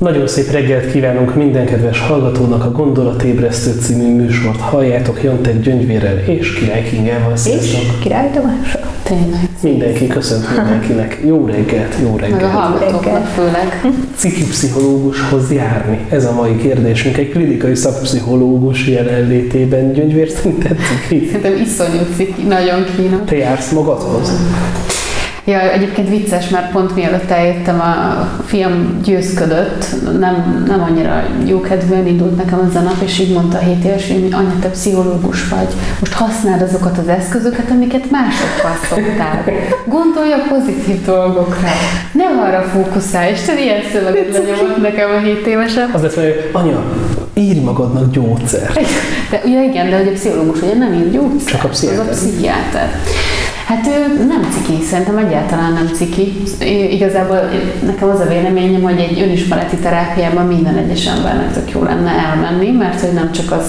Nagyon szép reggelt kívánunk minden kedves hallgatónak a Gondolatébresztő című műsort. Halljátok Jantek Gyöngyvérrel és Király Kingával. Sziasztok! És Király Tamással. Tényleg. Mindenki köszönt mindenkinek. Jó reggelt, jó reggelt. Meg a hallgatóknak főleg. Ciki pszichológushoz járni? Ez a mai kérdésünk. Egy klinikai szakpszichológus jelenlétében. Gyöngyvér szerinted ciki? Szerintem iszonyú ciki, nagyon kínos. Te jársz magadhoz? Ja, egyébként vicces, mert pont mielőtt eljöttem, a fiam győzködött, nem, nem annyira jókedvűen indult nekem az a nap, és így mondta a 7 éves, hogy anya, te pszichológus vagy. Most használd azokat az eszközöket, amiket mások szoktál. Gondolj a pozitív dolgokra. Ne arra fókuszálj, és te ilyen szöveget lenyomott nekem a 7 évesen. Az lesz, hogy anya, írj magadnak gyógyszert. De ugye igen, de hogy a pszichológus ugye nem ír gyógyszert. Csak a pszichiáter. Az a pszichiáter. Hát ő nem ciki, szerintem egyáltalán nem ciki. Igazából nekem az a véleményem, hogy egy önismereti terápiában minden egyes embernek tök jó lenne elmenni, mert hogy nem csak az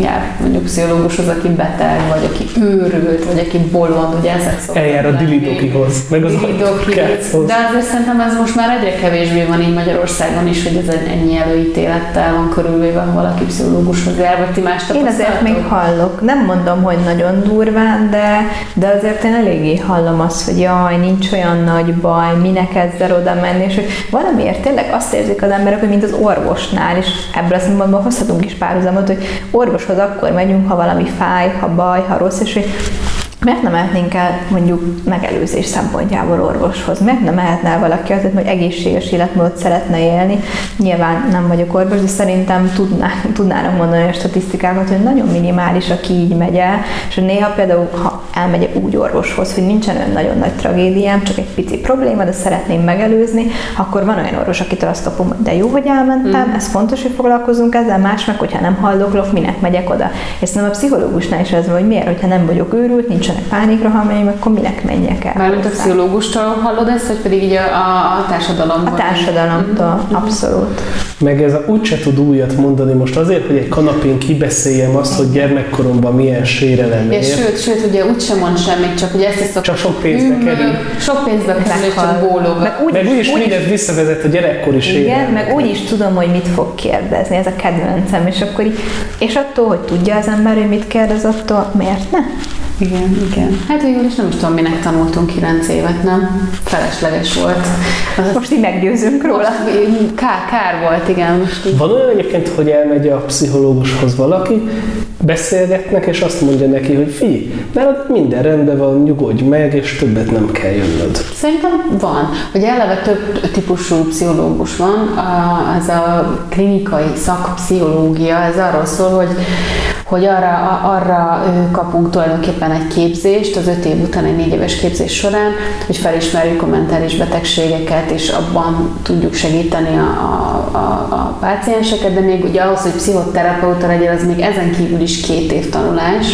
jár mondjuk pszichológushoz, aki beteg, vagy aki őrült, vagy aki bolond, ugye ezek szoktak Eljár a dilidokihoz, meg az dilidokihoz. De azért szerintem ez most már egyre kevésbé van így Magyarországon is, hogy ez ennyi előítélettel van körülvéve, ha valaki pszichológushoz jár, vagy ti más Én azért még hallok. Nem mondom, hogy nagyon durván, de, de azért én eléggé hallom azt, hogy jaj, nincs olyan nagy baj, minek ezzel oda menni, és hogy valamiért tényleg azt érzik az emberek, hogy mint az orvosnál, és ebből a szempontból hozhatunk is párhuzamot, hogy orvos orvoshoz akkor megyünk, ha valami fáj, ha baj, ha rossz, és hogy Miért nem mehetnénk el mondjuk megelőzés szempontjából orvoshoz? Miért nem mehetne el valaki azért, hogy egészséges életmódot szeretne élni? Nyilván nem vagyok orvos, de szerintem tudná, tudnának mondani a statisztikákat, hogy nagyon minimális, aki így megy el, és néha például, ha elmegyek úgy orvoshoz, hogy nincsen olyan nagyon nagy tragédiám, csak egy pici probléma, de szeretném megelőzni, akkor van olyan orvos, akitől azt kapom, hogy de jó, hogy elmentem, mm. ez fontos, hogy foglalkozunk ezzel, más meg, hogyha nem halloklok, minek megyek oda. És nem a pszichológusnál is ez van, hogy miért, hogyha nem vagyok őrült, nincsen nincsenek pánikrohamjaim, akkor minek menjek el? Mármint a pszichológustól hallod ezt, vagy pedig így a, a, a társadalomból? A társadalomtól, mm-hmm. abszolút. Meg ez a úgyse tud újat mondani most azért, hogy egy kanapén kibeszéljem azt, hogy gyermekkoromban milyen sérelem ja, Sőt, sőt, ugye úgysem mond semmit, csak ugye ezt is Csak sok pénzbe kerül. Sok pénzbe kerül, és csak bólog. Meg, úgy, meg úgyis úgy, mindez visszavezet a gyerekkori sérelem. Igen, meg úgy is tudom, hogy mit fog kérdezni, ez a kedvencem, és akkor így, és attól, hogy tudja az ember, hogy mit kérdez, attól miért ne? Igen, igen. Hát végül is nem is tudom, minek tanultunk 9 évet, nem? Felesleges volt. Az most így meggyőzünk róla. Most kár, kár volt, igen. Most így. Van olyan egyébként, hogy elmegy a pszichológushoz valaki, beszélgetnek, és azt mondja neki, hogy fi, nálad minden rendben van, nyugodj meg, és többet nem kell jönnöd. Szerintem van. Ugye eleve több típusú pszichológus van. Ez a klinikai szakpszichológia, ez arról szól, hogy hogy arra, arra kapunk tulajdonképpen egy képzést az öt év után egy négy éves képzés során, hogy felismerjük a mentális betegségeket, és abban tudjuk segíteni a, a, a, a pácienseket, de még ugye ahhoz, hogy pszichoterapeuta legyen, az még ezen kívül is két év tanulás.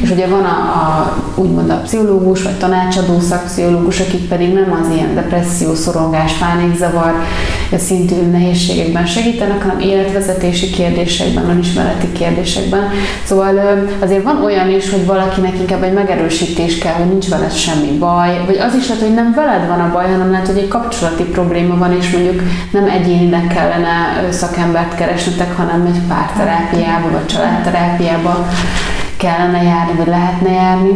És ugye van a, a úgymond a pszichológus, vagy tanácsadó szakpszichológus, akik pedig nem az ilyen depresszió, szorongás, pánikzavar szintű nehézségekben segítenek, hanem életvezetési kérdésekben, önismereti kérdésekben. Szóval azért van olyan is, hogy valakinek inkább egy megerősítés kell, hogy nincs veled semmi baj, vagy az is lehet, hogy nem veled van a baj, hanem lehet, hogy egy kapcsolati probléma van, és mondjuk nem egyénileg kellene szakembert keresnetek, hanem egy párterápiába, vagy családterápiába kellene járni, vagy lehetne járni.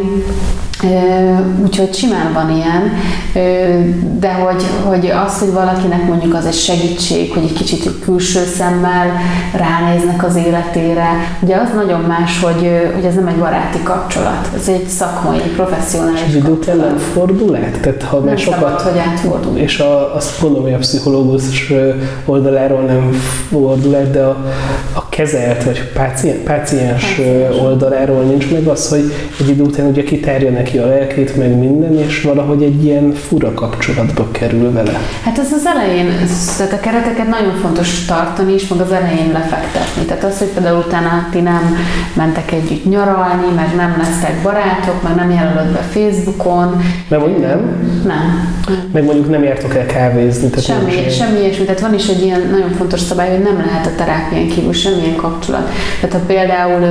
Úgyhogy simán van ilyen, de hogy, hogy az, hogy valakinek mondjuk az egy segítség, hogy egy kicsit egy külső szemmel ránéznek az életére, ugye az nagyon más, hogy, hogy ez nem egy baráti kapcsolat, ez egy szakmai, professzionális És idő után fordul át? Tehát ha nem sokat, szabad, hogy átfordul. És a, azt gondolom, hogy a pszichológus oldaláról nem fordul át, de a kezelt vagy páciens, páciens oldaláról nincs meg az, hogy egy idő után ugye kitárja neki a lelkét, meg minden, és valahogy egy ilyen fura kapcsolatba kerül vele. Hát ez az elején, tehát a kereteket nagyon fontos tartani, és meg az elején lefektetni. Tehát az, hogy például utána ti nem mentek együtt nyaralni, meg nem lesztek barátok, meg nem jelölöd be Facebookon. Nem, hogy nem? Nem. Meg mondjuk nem jártok el kávézni. Tehát semmi, semmi ilyesmi. Tehát van is egy ilyen nagyon fontos szabály, hogy nem lehet a terápián kívül semmilyen kapcsolat. Tehát ha például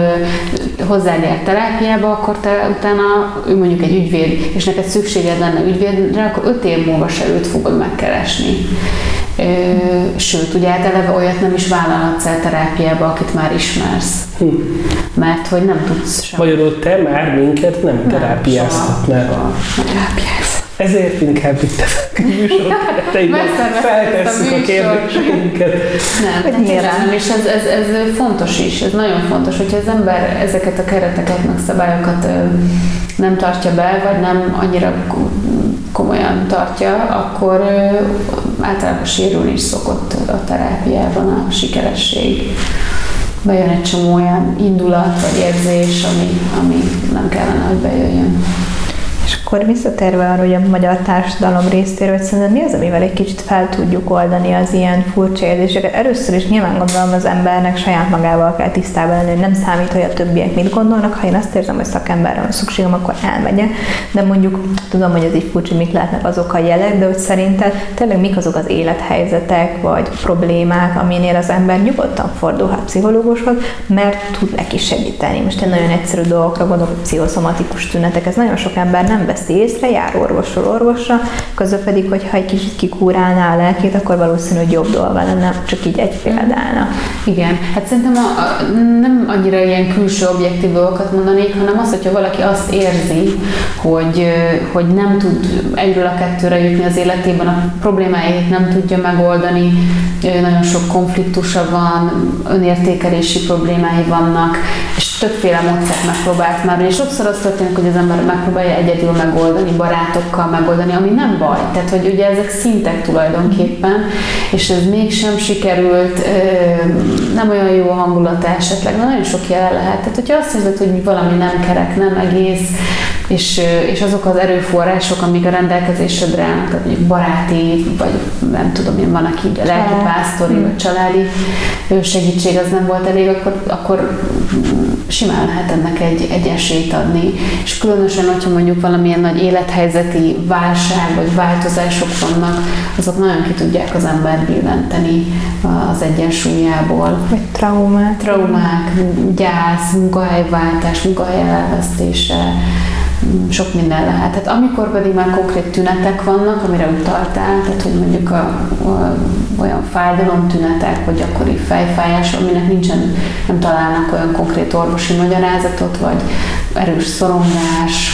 hozzád jár terápiába, akkor te utána ő mondjuk egy ügyvéd, és neked szükséged lenne ügyvédre, akkor öt év múlva se őt fogod megkeresni. Sőt, ugye hát eleve olyat nem is vállalhatsz el terápiába, akit már ismersz. Hm. Mert hogy nem tudsz sem. Magyarul te már minket nem, nem terápiáztatnál. Terápiáz. Ezért inkább itt műsorok feltesszük a kérdéseinket. Nem, nem, nem, és ez, ez, ez fontos is, ez nagyon fontos, hogyha az ember ezeket a kereteket, meg szabályokat nem tartja be, vagy nem annyira komolyan tartja, akkor általában sérülni is szokott a terápiában a sikeresség. Bejön egy csomó olyan indulat vagy érzés, ami, ami nem kellene, hogy bejöjjön. Akkor visszatérve arra, hogy a magyar társadalom részéről, hogy szerintem mi az, amivel egy kicsit fel tudjuk oldani az ilyen furcsa érzéseket. Először is nyilván gondolom az embernek saját magával kell tisztában lenni, hogy nem számít, hogy a többiek mit gondolnak. Ha én azt érzem, hogy szakemberre van szükségem, akkor elmegyek. De mondjuk tudom, hogy ez így furcsa, mik lehetnek azok a jelek, de hogy szerinted tényleg mik azok az élethelyzetek vagy problémák, aminél az ember nyugodtan fordulhat pszichológushoz, mert tud neki segíteni. Most egy nagyon egyszerű dolgokra gondolok, pszichoszomatikus tünetek, ez nagyon sok ember nem veszi észre, jár orvosról orvosra, közben pedig, hogyha egy kicsit kikúrálná a lelkét, akkor valószínű, hogy jobb dolga lenne, csak így egy példána. Igen, hát szerintem a, a, nem annyira ilyen külső objektív dolgokat mondanék, hanem az, hogyha valaki azt érzi, hogy, hogy nem tud egyről a kettőre jutni az életében, a problémáit nem tudja megoldani, nagyon sok konfliktusa van, önértékelési problémái vannak, és többféle módszert megpróbált már, és sokszor az történik, hogy az ember megpróbálja egyedül megoldani, barátokkal megoldani, ami nem baj. Tehát, hogy ugye ezek szintek tulajdonképpen, és ez mégsem sikerült, nem olyan jó a hangulata esetleg, de nagyon sok jelen lehet. Tehát, hogyha azt érzed, hogy valami nem kerek, nem egész, és, és azok az erőforrások, amik a rendelkezésedre állnak, tehát mondjuk baráti, vagy nem tudom, milyen van, aki a lelki pásztori, vagy családi segítség az nem volt elég, akkor, akkor simán lehet ennek egy, egy esélyt adni. És különösen, hogyha mondjuk valamilyen nagy élethelyzeti válság vagy változások vannak, azok nagyon ki tudják az ember billenteni az egyensúlyából. Vagy traumák. Traumák, gyász, munkahelyváltás, munkahely elvesztése, sok minden lehet. Tehát amikor pedig már konkrét tünetek vannak, amire utaltál, tehát hogy mondjuk a, a, olyan fájdalom tünetek, vagy gyakori fejfájás, aminek nincsen, nem találnak olyan konkrét orvosi magyarázatot, vagy erős szorongás,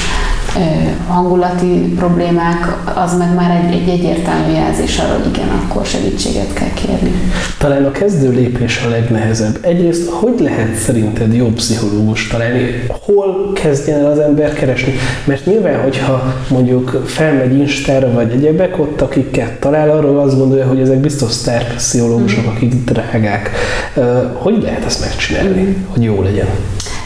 hangulati problémák, az meg már egy, egy egyértelmű jelzés arra, hogy igen, akkor segítséget kell kérni. Talán a kezdő lépés a legnehezebb. Egyrészt, hogy lehet szerinted jó pszichológus találni? Hol kezdjen el az ember keresni? Mert nyilván, hogyha mondjuk felmegy Instára vagy egyebek, ott akiket talál, arról azt gondolja, hogy ezek biztos sztár pszichológusok, akik drágák. Hogy lehet ezt megcsinálni, hogy jó legyen?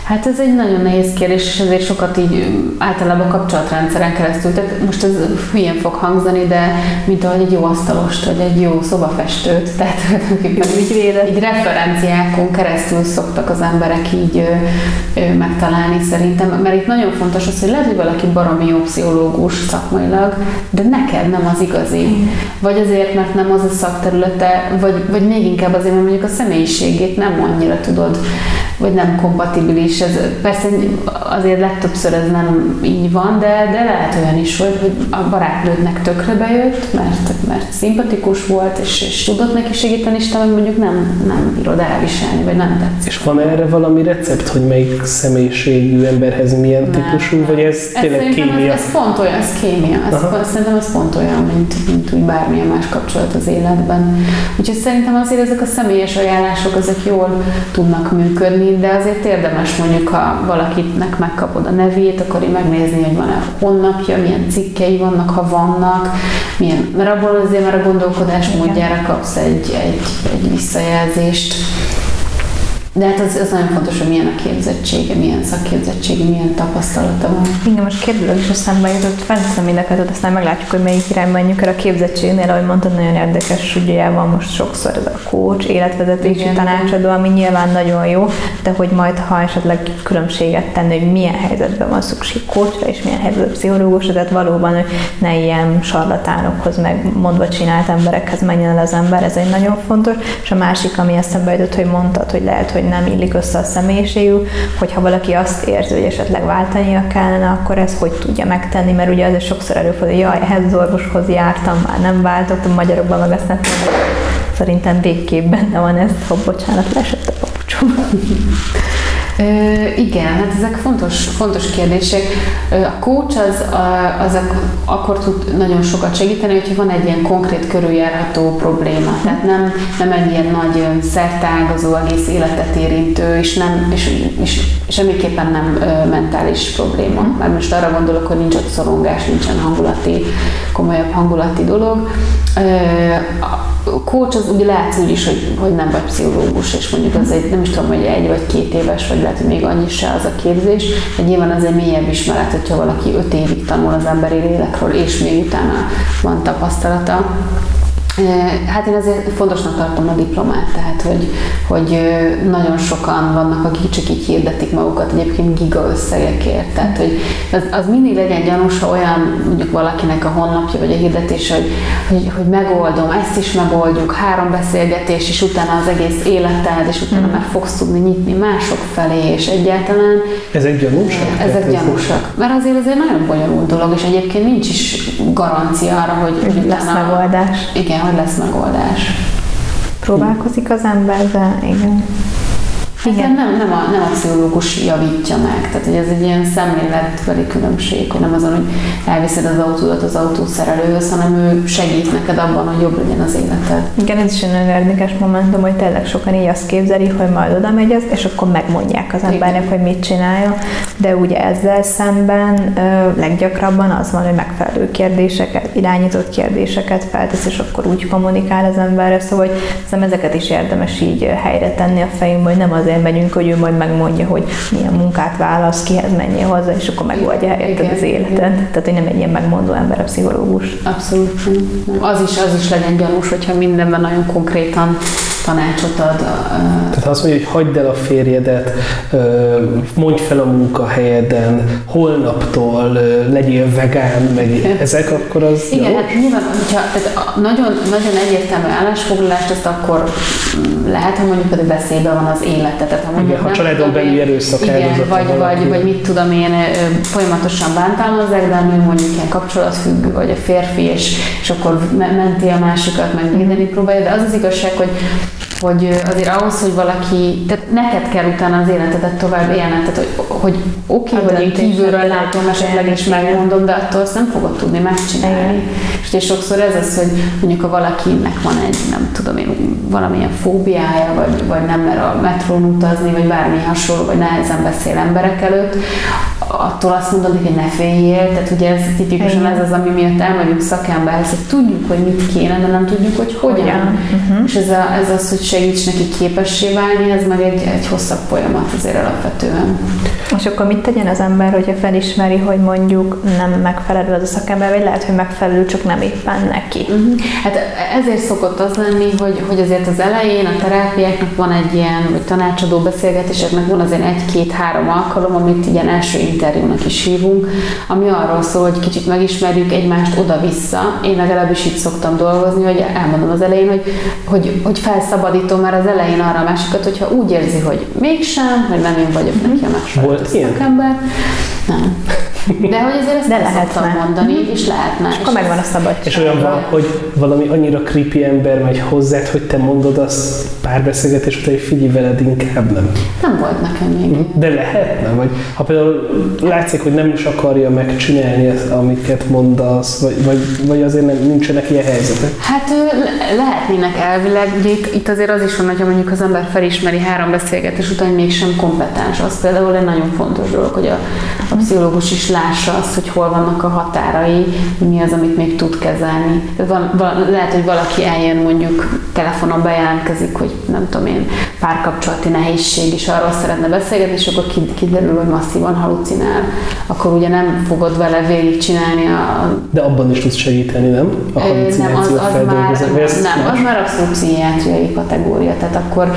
Hát ez egy nagyon nehéz kérdés, és ezért sokat így általában kapcsolatrendszeren keresztül. Tehát most ez hülyén fog hangzani, de mint ahogy egy jó asztalost, vagy egy jó szobafestőt, tehát így, így referenciákon keresztül szoktak az emberek így ö, ö, megtalálni szerintem, mert itt nagyon fontos az, hogy lehet, hogy valaki baromi jó pszichológus szakmailag, de neked nem az igazi. Vagy azért, mert nem az a szakterülete, vagy, vagy még inkább azért, mert mondjuk a személyiségét nem annyira tudod vagy nem kompatibilis. Ez, persze azért legtöbbször ez nem így van, de, de lehet olyan is, hogy, hogy a barátnődnek tökre bejött, mert, mert szimpatikus volt, és, és tudott neki segíteni, és te mondjuk nem, nem bírod elviselni, vagy nem tetszik. És van erre valami recept, hogy melyik személyiségű emberhez milyen nem, típusú, vagy ez, ez tényleg kémia? Ez, ez pont olyan, ez kémia. Ez, szerintem ez pont olyan, mint, mint úgy bármilyen más kapcsolat az életben. Úgyhogy szerintem azért ezek a személyes ajánlások, ezek jól tudnak működni, de azért érdemes mondjuk, ha valakinek megkapod a nevét, akkor így megnézni, hogy van-e honlapja, milyen cikkei vannak, ha vannak, milyen, mert abból azért már a gondolkodás módjára kapsz egy, egy, egy visszajelzést. De hát az, az nagyon fontos, hogy milyen a képzettsége, milyen szakképzettsége, milyen tapasztalata van. Igen, most kérdőleg is eszembe jutott, felteszem mindeket, aztán meglátjuk, hogy melyik irányba menjünk el a képzettségnél, ahogy mondtad, nagyon érdekes, ugye van most sokszor ez a coach, életvezetési Igen. tanácsadó, ami nyilván nagyon jó, de hogy majd, ha esetleg különbséget tenni, hogy milyen helyzetben van szükség coachra, és milyen helyzetben pszichológusra, tehát valóban, hogy ne ilyen sarlatánokhoz, meg mondva csinált emberekhez menjen el az ember, ez egy nagyon fontos. És a másik, ami eszembe jutott, hogy mondtad, hogy lehet, hogy nem illik össze a személyiségű, hogyha valaki azt érzi, hogy esetleg váltania kellene, akkor ez hogy tudja megtenni, mert ugye azért sokszor előfordul, hogy jaj, ehhez az orvoshoz jártam, már nem váltottam, magyarokban meg ezt nem tudom, Szerintem végképp benne van ez, ha bocsánat, lesett a papucsom. Ö, igen, hát ezek fontos, fontos kérdések. A coach az, az akkor tud nagyon sokat segíteni, hogyha van egy ilyen konkrét körüljárható probléma. Tehát nem, nem egy ilyen nagy szertágazó, egész életet érintő, és, nem, és, és semmiképpen nem mentális probléma. Mert most arra gondolok, hogy nincs ott szorongás, nincsen hangulati, komolyabb hangulati dolog coach az úgy látsz úgy is, hogy, hogy nem vagy pszichológus, és mondjuk az egy, nem is tudom, hogy egy vagy két éves, vagy lehet, hogy még annyi se az a képzés, de nyilván az egy mélyebb ismeret, hogyha valaki öt évig tanul az emberi lélekről, és még utána van tapasztalata, Hát én azért fontosnak tartom a diplomát, tehát hogy, hogy nagyon sokan vannak, akik csak így hirdetik magukat egyébként giga összegekért. Tehát, hogy az, az mindig legyen gyanús, ha olyan mondjuk valakinek a honlapja vagy a hirdetése, hogy, hogy, hogy megoldom, ezt is megoldjuk, három beszélgetés, és utána az egész életed, és utána mm. már fogsz tudni nyitni mások felé, és egyáltalán... Ezek gyanúsak? Ezek gyanúsak. Mert azért ez egy nagyon bonyolult dolog, és egyébként nincs is garancia arra, hogy, hogy lesz utána, megoldás. Igen, hogy lesz megoldás. Próbálkozik az ember, de igen. Igen. Nem, nem, a, nem a pszichológus javítja meg. Tehát, hogy ez egy ilyen szemléletbeli különbség, hogy nem azon, hogy elviszed az autódat az autószerelőhöz, hanem ő segít neked abban, hogy jobb legyen az életed. Igen, ez is egy nagyon érdekes momentum, hogy tényleg sokan így azt képzeli, hogy majd oda megy az, és akkor megmondják az embernek, Igen. hogy mit csinálja. De ugye ezzel szemben ö, leggyakrabban az van, hogy megfelelő kérdéseket, irányított kérdéseket feltesz, és akkor úgy kommunikál az emberre. Szóval hogy ezeket is érdemes így helyre tenni a fejünkbe, hogy nem az azért megyünk, hogy ő majd megmondja, hogy milyen munkát válasz, kihez menjél hozzá, és akkor megoldja helyetted az életet. Tehát, hogy nem egy ilyen megmondó ember a pszichológus. Abszolút. Az is, az is legyen gyanús, hogyha mindenben nagyon konkrétan tanácsot ad. Tehát azt mondja, hogy hagyd el a férjedet, mondj fel a munkahelyeden, holnaptól legyél vegán, meg ezek, akkor az Igen, jó? hát nyilván, hogyha tehát nagyon, nagyon egyértelmű állásfoglalást, azt akkor lehet, hogy mondjuk pedig veszélyben van az élete. Tehát, ha, igen, ha családon belül erőszak Igen, vagy, vagy, vagy mit tudom én, folyamatosan bántalmazzák, de nő mondjuk ilyen kapcsolatfüggő, vagy a férfi, és, és akkor menti a másikat, meg védeni próbálja, de az az igazság, hogy hogy azért ahhoz, hogy valaki, tehát neked kell utána az életedet tovább élned, tehát hogy, hogy oké, okay, hogy én kívülről látom, esetleg is megmondom, de attól azt nem fogod tudni megcsinálni. És ugye sokszor ez az, hogy mondjuk ha valakinek van egy, nem tudom én, valamilyen fóbiája, vagy, vagy nem mer a metrón utazni, vagy bármi hasonló, vagy nehezen beszél emberek előtt, attól azt mondod, hogy ne féljél, tehát ugye ez tipikusan ez az, ami miatt elmegyünk szakemberhez, hogy tudjuk, hogy mit kéne, de nem tudjuk, hogy hogyan. hogyan. Uh-huh. És ez, a, ez az, hogy segíts neki képessé válni, ez meg egy, egy hosszabb folyamat azért alapvetően. És akkor mit tegyen az ember, hogyha felismeri, hogy mondjuk nem megfelelő az a szakember, vagy lehet, hogy megfelelő, csak nem éppen neki? Uh-huh. Hát ezért szokott az lenni, hogy, hogy azért az elején a terápiáknak van egy ilyen, vagy tanácsadó beszélgetéseknek van azért egy-két-három alkalom, amit ilyen első interjúnak is hívunk, ami arról szól, hogy kicsit megismerjük egymást oda-vissza. Én legalábbis így szoktam dolgozni, hogy elmondom az elején, hogy, hogy, hogy felszabadítom már az elején arra a másikat, hogyha úgy érzi, hogy mégsem, hogy nem én vagyok neki a megfelelő szakember. Nem. De hogy azért ezt De lehetne. mondani, mm-hmm. és lehetne. És akkor megvan a szabadság. És olyan van, hogy valami annyira creepy ember megy hozzád, hogy te mondod azt pár beszélgetés után, hogy figyelj veled inkább nem. Nem volt nekem még. Mhm. De lehetne, vagy ha például látszik, hogy nem is akarja megcsinálni ezt, amiket mondasz, vagy, vagy, vagy azért nem, nincsenek ilyen helyzetek? Hát lehetnének elvileg, ugye itt, azért az is van, hogyha mondjuk az ember felismeri három beszélgetés után, mégsem kompetens. Az például egy nagyon fontos dolog, hogy a, a pszichológus is lássa azt, hogy hol vannak a határai, mi az, amit még tud kezelni. Van, van, lehet, hogy valaki eljön mondjuk telefonon bejelentkezik, hogy nem tudom én, párkapcsolati nehézség, és arról szeretne beszélgetni, és akkor kiderül, hogy masszívan halucinál. Akkor ugye nem fogod vele végigcsinálni a... De abban is tudsz segíteni, nem? A nem, az, az már, nem, az már abszolút pszichiátriai kategória, tehát akkor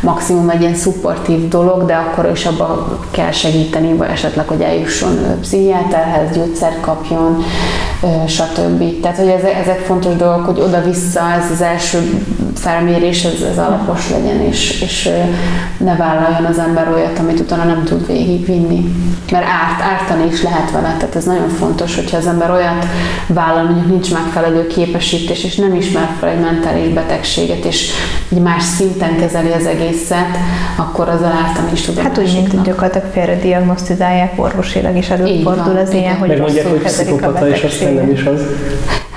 maximum egy ilyen szupportív dolog, de akkor is abban kell segíteni, vagy esetleg, hogy eljusson pszichiáterhez, gyógyszert kapjon, stb. Tehát, hogy ezek fontos dolgok, hogy oda-vissza ez az első felmérés, ez, ez alapos legyen, és, és ne vállaljon az ember olyat, amit utána nem tud végigvinni. Mert árt, ártani is lehet vele, tehát ez nagyon fontos, hogyha az ember olyat vállal, mondjuk nincs megfelelő képesítés, és nem ismer fel egy mentális betegséget, és egy más szinten kezeli az egészet, akkor az ártani is tud. Hát úgy, mint gyakorlatilag félre diagnosztizálják orvosilag is előfordul az ilyen, hogy Megmondják, hogy pszichopata, és aztán nem is az.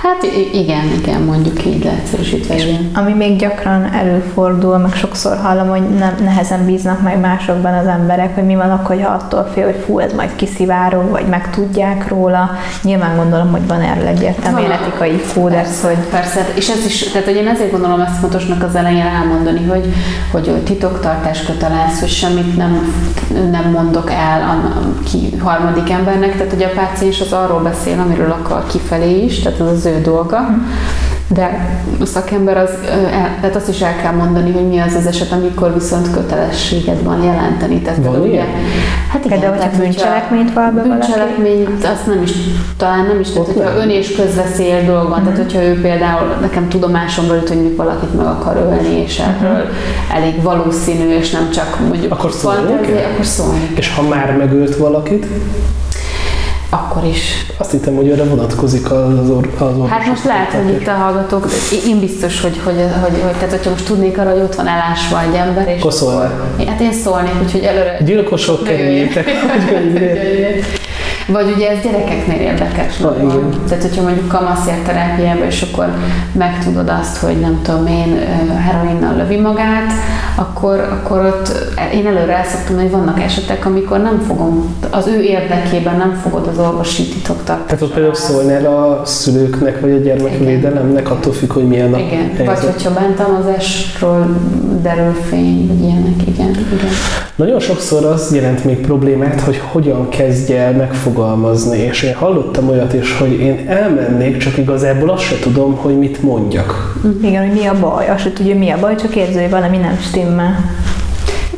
Hát igen, igen, mondjuk így leegyszerűsítve. Igen. Ami még gyakran előfordul, meg sokszor hallom, hogy nem, nehezen bíznak meg másokban az emberek, hogy mi van akkor, ha attól fél, hogy fú, ez majd kiszivárog, vagy megtudják róla. Nyilván gondolom, hogy van erről egyértelmű etikai kódex, persze, hogy... Persze, és ez is, tehát hogy én ezért gondolom ezt fontosnak az elején elmondani, hogy, hogy titoktartás kötelez, hogy semmit nem, nem mondok el a ki, harmadik embernek, tehát hogy a páciens az arról beszél, amiről akar kifelé is, tehát az az ő dolga, de a szakember az, tehát azt is el kell mondani, hogy mi az az eset, amikor viszont kötelességed van jelenteni. Tehát van ugye, Hát igen, de hogyha bűncselekményt val be Bűncselekményt, azt nem is, talán nem is, tehát hogyha ön és közveszély dolga van, tehát hogyha ő például, nekem tudomásomból hogy mondjuk valakit meg akar ölni, és erről elég valószínű, és nem csak mondjuk akkor szólni, akkor szólni. És ha már megölt valakit? Akkor is. Azt hittem, hogy arra vonatkozik az, or, az orvos. Hát most lehet, hogy itt a hallgatók, én biztos, hogy, hogy, hogy, hogy tehát hogyha most tudnék arra, hogy ott van elásva egy ember, és... Koszolva. Hát én szólnék, úgyhogy előre... Gyilkosok kerüljétek. Vagy ugye ez gyerekeknél érdekes. Ha, igen. Tehát, hogyha mondjuk kamaszért terápiába, és akkor megtudod azt, hogy nem tudom én, heroinnal lövi magát, akkor, akkor ott én előre el szoktam, hogy vannak esetek, amikor nem fogom, az ő érdekében nem fogod az orvosi titoktartást. Tehát ott például szólnál a szülőknek, vagy a gyermekvédelemnek, attól függ, hogy milyen a Igen, helyzet. vagy hogyha bántalmazásról derül fény, vagy ilyenek, igen, igen. Nagyon sokszor az jelent még problémát, hogy hogyan kezdje el megfogalmazni, és én hallottam olyat is, hogy én elmennék, csak igazából azt se tudom, hogy mit mondjak. Igen, hogy mi a baj, azt se tudja, mi a baj, csak érző, hogy valami nem stimmel.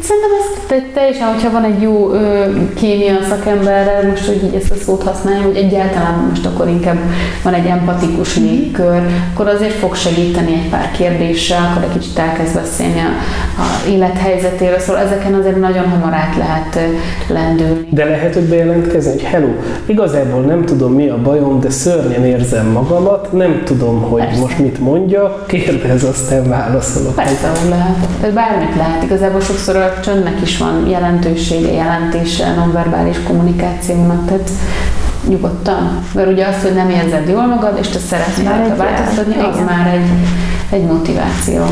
Szerintem ez teljesen, hogyha van egy jó ö, kémia szakemberrel, most, hogy így ezt a szót használja, hogy egyáltalán most akkor inkább van egy empatikus mhm. légkör, akkor azért fog segíteni egy pár kérdéssel, akkor egy kicsit elkezd beszélni a, a élethelyzetéről, szóval ezeken azért nagyon hamar át lehet lendülni. De lehet, hogy bejelentkezni, hogy hello, igazából nem tudom mi a bajom, de szörnyen érzem magamat, nem tudom, hogy Persze. most mit mondja, kérdez, aztán válaszolok. Persze, hogy lehet. Tehát bármit lehet. Igazából sokszor a csöndnek is van jelentősége, jelentése nonverbális kommunikációnak, tehát nyugodtan. Mert ugye az, hogy nem érzed jól magad, és te szeretnél rajta változtatni, az igen. már egy, egy motiváció.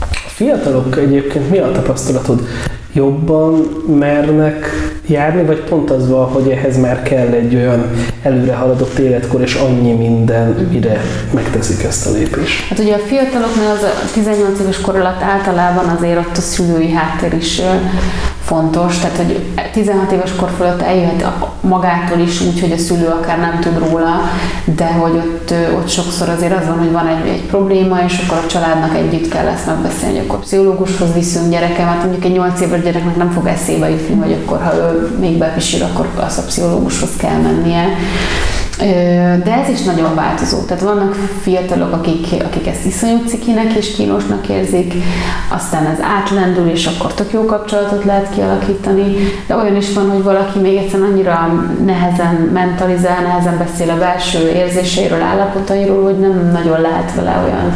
A fiatalok egyébként mi a tapasztalatod? Jobban mernek járni, vagy pont az van, hogy ehhez már kell egy olyan előre haladott életkor, és annyi minden, mire megteszik ezt a lépést? Hát ugye a fiataloknál az a 18 éves kor alatt általában azért ott a szülői háttér is fontos, tehát hogy 16 éves kor fölött eljöhet magától is úgy, hogy a szülő akár nem tud róla, de hogy ott, ott sokszor azért az van, hogy van egy, egy probléma, és akkor a családnak együtt kell ezt megbeszélni, akkor pszichológushoz viszünk gyerekemet, mondjuk egy 8 éves gyereknek nem fog eszébe jutni, hogy akkor ha ő még bepisír, akkor az a pszichológushoz kell mennie. De ez is nagyon változó. Tehát vannak fiatalok, akik, akik ezt iszonyú cikinek és kínosnak érzik, aztán ez átlendül, és akkor tök jó kapcsolatot lehet kialakítani, de olyan is van, hogy valaki még egyszerűen annyira nehezen mentalizál, nehezen beszél a belső érzéseiről, állapotairól, hogy nem nagyon lehet vele olyan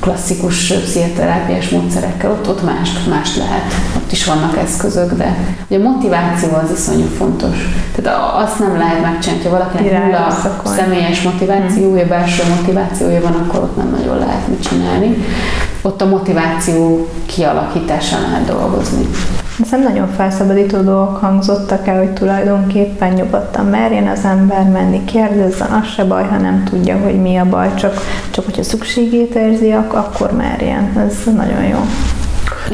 klasszikus pszichoterápiás módszerekkel, ott, ott mást, mást lehet. Is vannak eszközök, de ugye a motiváció az iszonyú fontos. Tehát azt nem lehet megcsinálni, ha valakinek nulla személyes motivációja, hmm. belső motivációja van, akkor ott nem nagyon lehet mit csinálni. Ott a motiváció kialakításán lehet dolgozni. Hiszem nagyon felszabadító dolgok hangzottak el, hogy tulajdonképpen nyugodtan merjen az ember menni, kérdezzen, az se baj, ha nem tudja, hogy mi a baj, csak, csak hogyha szükségét érzi, akkor merjen. Ez nagyon jó.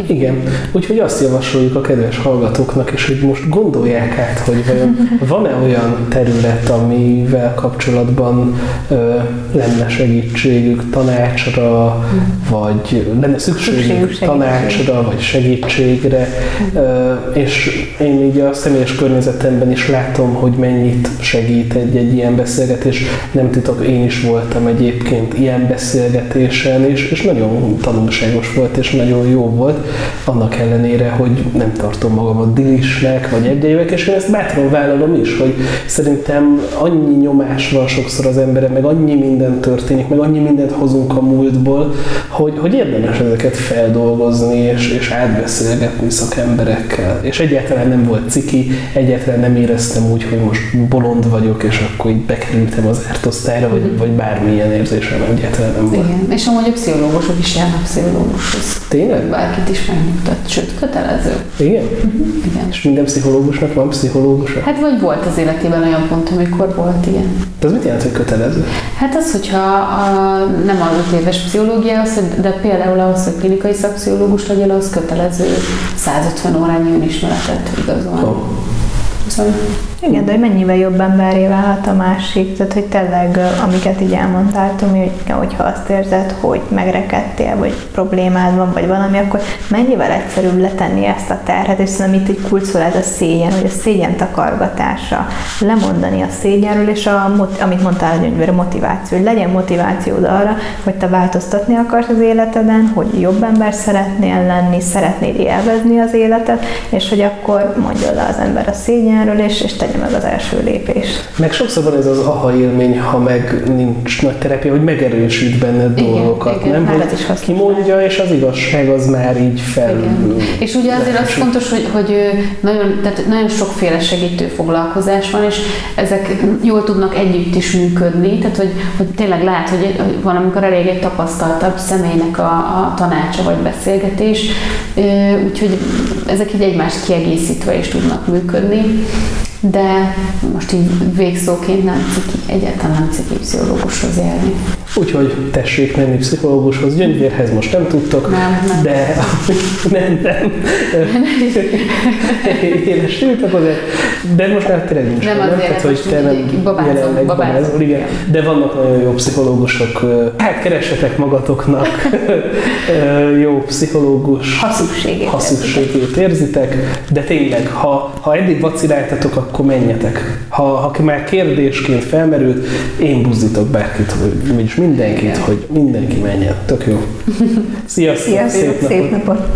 Igen, úgyhogy azt javasoljuk a kedves hallgatóknak is, hogy most gondolják át, hogy vajon van-e olyan terület, amivel kapcsolatban ö, lenne segítségük tanácsra, vagy lenne szükségük, tanácsra, vagy segítségre, ö, és én így a személyes környezetemben is látom, hogy mennyit segít egy-egy ilyen beszélgetés. Nem titok, én is voltam egyébként ilyen beszélgetésen, és, és nagyon tanulságos volt, és nagyon jó volt, annak ellenére, hogy nem tartom magamat dilisnek, vagy egyébek, és én ezt bátran vállalom is, hogy szerintem annyi nyomás van sokszor az embere, meg annyi minden történik, meg annyi mindent hozunk a múltból, hogy, hogy érdemes ezeket feldolgozni, és, és átbeszélgetni szakemberekkel. És egyáltalán nem volt ciki, egyáltalán nem éreztem úgy, hogy most bolond vagyok, és akkor így bekerültem az ártosztályra, vagy, vagy bármilyen érzésem egyáltalán nem volt. Igen, és amúgy a pszichológusok is járnak pszichológushoz. Tényleg? Bárkit is megnyugtat, sőt, kötelező. Igen? Igen. És minden pszichológusnak van pszichológusa? Hát vagy volt az életében olyan pont, amikor volt ilyen. De az mit jelent, hogy kötelező? Hát az, hogyha a, nem az öt éves pszichológia, az, de például ahhoz, hogy klinikai szakpszichológus legyél, az kötelező 150 órányi önismeretet igazolni. Oh. Szóval Igen, de hogy mennyivel jobb emberé válhat a másik, tehát hogy tényleg, amiket így elmondtál, Tomi, hogy hogyha azt érzed, hogy megrekedtél, vagy problémád van, vagy valami, akkor mennyivel egyszerűbb letenni ezt a terhet, és szerintem itt egy kulcs ez a szégyen, hogy a szégyen takargatása, lemondani a szégyenről, és a, amit mondtál gyöngyvér, a motiváció, hogy legyen motivációd arra, hogy te változtatni akarsz az életeden, hogy jobb ember szeretnél lenni, szeretnéd élvezni az életet, és hogy akkor mondja le az ember a szégyenről, és, és tegye meg az első lépést. Meg sokszor van ez az aha élmény, ha meg nincs nagy terepje, hogy megerősít benned Igen, dolgokat, igen, nem? hát is kimondja, és az igazság az már így fel... Igen. És ugye azért az fontos, hogy, hogy nagyon, tehát nagyon sokféle segítő foglalkozás van, és ezek jól tudnak együtt is működni, tehát hogy, hogy tényleg lehet, hogy van, amikor elég egy tapasztaltabb személynek a, a tanácsa vagy beszélgetés, úgyhogy ezek így egymást kiegészítve is tudnak működni. De most így végszóként nem ciki, egyáltalán nem ciki pszichológushoz járni. Úgyhogy tessék menni pszichológushoz, gyöngyvérhez most nem tudtok, Nem, nem. de nem, nem. Éles tiltakozás, de most már tényleg nincs. Nem azért, tehát, hogy te nem babázom. babázol, igen. De vannak nagyon jó pszichológusok, hát keressetek magatoknak jó pszichológus Ha szükségét ha szükségét érzitek, de tényleg, ha, ha eddig vaciláltatok, akkor menjetek. Ha, ha már kérdésként felmerült, én buzdítok bárkit, hogy, vagyis mindenkit, Igen. hogy mindenki menjen. Tök jó. Sziasztok! Sziasztok, szép napot!